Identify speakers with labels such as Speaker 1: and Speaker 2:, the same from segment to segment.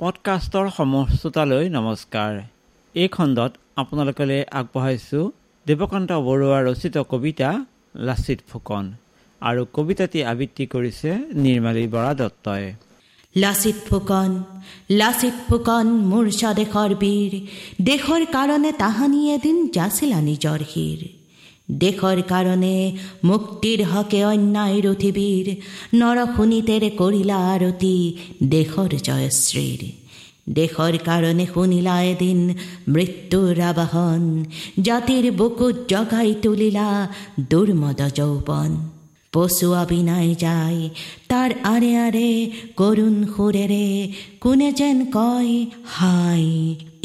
Speaker 1: পডকাষ্টৰ সমস্ততালৈ নমস্কাৰ। এই খণ্ডত আপোনালোকলৈ আগবঢ়াইছোঁ দেৱকান্ত বৰুৱাৰ ৰচিত কবিতা লাচিত ফুকন আৰু কবিতাটি আবৃত্তি কৰিছে নিৰ্মালী বৰা দত্তই।
Speaker 2: লাচিত ফুকন লাচিত ফুকন মোৰ স্বদেশৰ বীৰ দেশৰ কাৰণে তাহানি এদিন যাচিলা নিজৰ শিৰ। দেশৰ কারণে মুক্তির হকে অন্যায় রথিবীর নৰশুনিতেৰে করিলা আরতি দেশৰ জয়শ্রীর। দেশৰ কারণে শুনিলা এদিন মৃত্যুর আবাহন, জাতির বুকুত জগাই তুলিলা দুর্মদ যৌৱন পচুৱা বিনাই যায়। তাৰ আৰে আৰে কৰুণ সুৰেৰে কোনে যেন কয়, হাই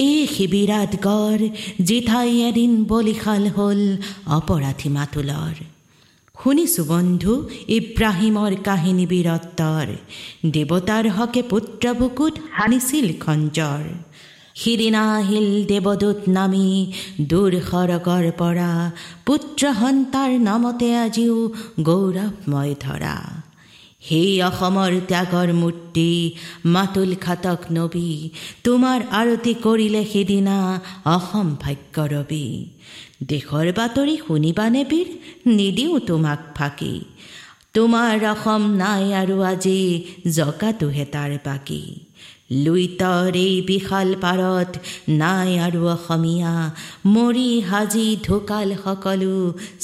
Speaker 2: এই শিবিৰাত গড় জিঠাই এদিন বলিশাল হ'ল অপৰাধী মাতুলৰ শুনিছো বন্ধু ইব্ৰাহিমৰ কাহিনী বীৰত্বৰ দেৱতাৰ হকে পুত্ৰ বুকুত সানিছিল খঞ্জৰ সিদিনা আহিল দেৱদূত নামি দূৰ সৰগৰ পৰা পুত্ৰ সন্তাৰ নামতে আজিও গৌৰৱময় ধৰা সেই অসমৰ ত্যাগৰ মূৰ্তি মাতুল খাতক নবী তোমাৰ আৰতি কৰিলে সিদিনা অসম ভাগ্য ৰবি দেশৰ বাতৰি শুনিবানে বীৰ নিদিওঁ তোমাক ফাঁকি। তোমাৰ অসম নাই আৰু আজি জকাটোহে তাৰ বাকী। লুইতৰ এই বিশাল পাৰত নাই আৰু অসমীয়া মৰি সাজি ঢুকাল সকলো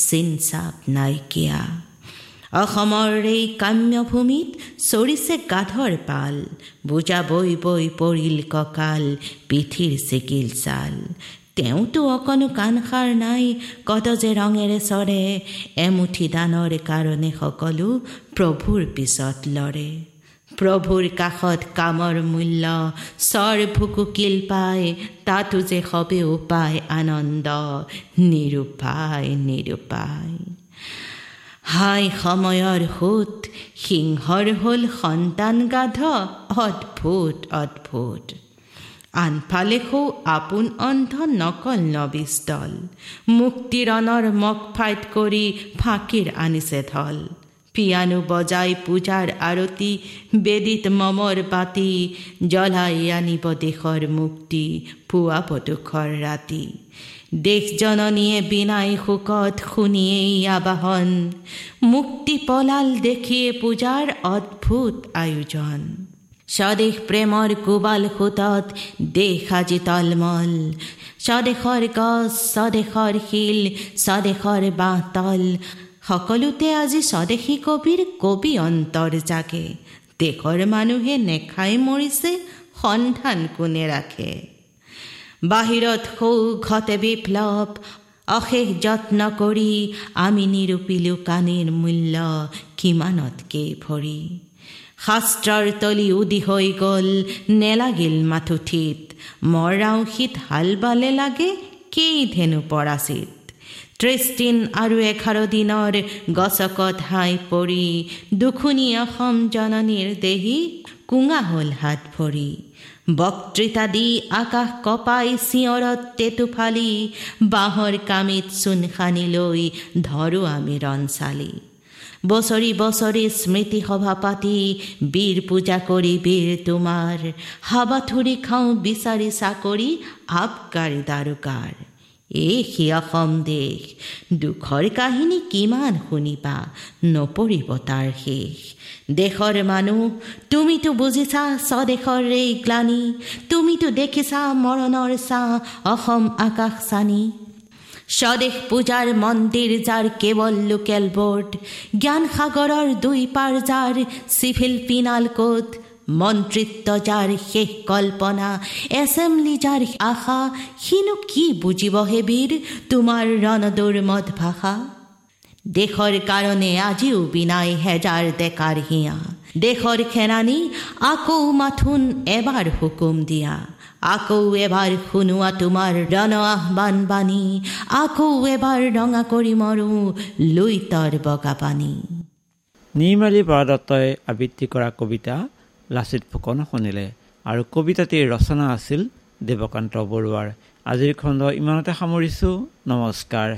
Speaker 2: চিনচাপ নাইকিয়া। অসমৰ এই কাম্যভূমিত চৰিছে গাধৰ পাল বুজা বৈ বৈ পৰিল কঁকাল পিঠিৰ চিকিল চাল তেওঁতো অকণো কাণসাৰ নাই কত যে ৰঙেৰে চৰে এমুঠি দানৰ কাৰণে সকলো প্ৰভুৰ পিছত লৰে। প্ৰভুৰ কাষত কামৰ মূল্য চৰ ভুকুকিল পায় তাতো যে সবে উপায় আনন্দ নিৰূপায় নিৰূপায়। হাই সময়ৰ সোঁত সিংহৰ হ'ল সন্তান গাধ অদ্ভুত অদ্ভুত। আনফালে সৌ আপোন অন্ধ নকল নবিচ দল মুক্তিৰণৰ মগ ফাইট কৰি ফাঁকিৰ আনিছে ধল। পিয়ানো বজাই পূজাৰ আৰতি বেদিত মমৰ বাতি, জ্বলাই আনিব দেশৰ মুক্তি, পুৱা পদুষৰ ৰাতি। দেশ জননীয়ে বিনাই শোকত শুনিয়েই আবাহন, মুক্তি পলাল দেখিয়ে পূজাৰ অদ্ভুত আয়োজন। স্বদেশ প্ৰেমৰ কোবাল সোঁতত দেশ আজি তলমল, স্বদেশৰ গছ, স্বদেশৰ শিল, স্বদেশৰ বাঁহতল সকলোতে আজি স্বদেশী কবিৰ কবি অন্তৰ জাগে। দেশৰ মানুহে নেখাই মৰিছে, সন্ধান কোনে ৰাখে? বাহিৰত সৌ ঘটে বিপ্লৱ, অশেষ যত্ন কৰি আমি নিৰূপিলো কানিৰ মূল্য কিমানতকে ভৰি? শাস্ত্ৰৰ তলি উদি হৈ গ'ল নেলাগিল মাথুঠিত মৰাও শীত হাল বালে লাগে কেই ধেনু পৰাচিত? ত্ৰিছ আৰু এঘাৰ দিনৰ গছকত হাই পৰি দুখুনী অসম জননীৰ দেহী কুঙা হ'ল হাত ভৰি বক্তৃতা দি আকাশ কপাই চিঞৰত টেটু ফালি। বাঁহৰ কামিত চূণ সানি লৈ ধৰো আমি ৰঞ্চালি বছৰি বছৰি স্মৃতি সভা পাতি, বীৰ পূজা কৰি বীৰ তোমাৰ। হাবাথুৰি খাওঁ বিচাৰি চাকৰি, আবকাৰী দাৰোকাৰ এই সি অসম দেশ দুখৰ কাহিনী কিমান শুনিবা, নপৰিব তাৰ শেষ। দেশৰ মানুহ, তুমিতো বুজিছা স্বদেশৰ এই গ্লানি, তুমিতো দেখিছা মৰণৰ চাহ অসম আকাশ চানি। স্বদেশ পূজাৰ মন্দিৰ যাৰ কেৱল লোকেল বোৰ্ড, জ্ঞান সাগৰৰ দুই পাৰ যাৰ চিভিল পিনাল কোড মন্ত্ৰিত্ব যাৰ শেষ কল্পনা, এছেম্বলি যাৰ আশা, সিনো কি বুজিব হে বীৰ, তোমাৰ ৰণদৌৰ মদ ভাষা দেশৰ কাৰণে আজিও বিনাই হেজাৰ ডেকাৰ হিয়া। দেশৰ খেৰাণী আকৌ মাথোন এবাৰ হুকুম দিয়া। আকৌ এবাৰ শুনোৱা তোমাৰ ৰণ আহ্বান বাণী, আকৌ এবাৰ ৰঙা কৰি মৰো লুইতৰ বগা পানী।
Speaker 1: নিৰ্মালী বৰাদত্তই আবৃত্তি কৰা কবিতা লাচিত ফুকন শুনিলে। আৰু কবিতাটিৰ ৰচনা আছিল দেৱকান্ত বৰুৱাৰ। আজিৰ খণ্ড ইমানতে সামৰিছোঁ। নমস্কাৰ।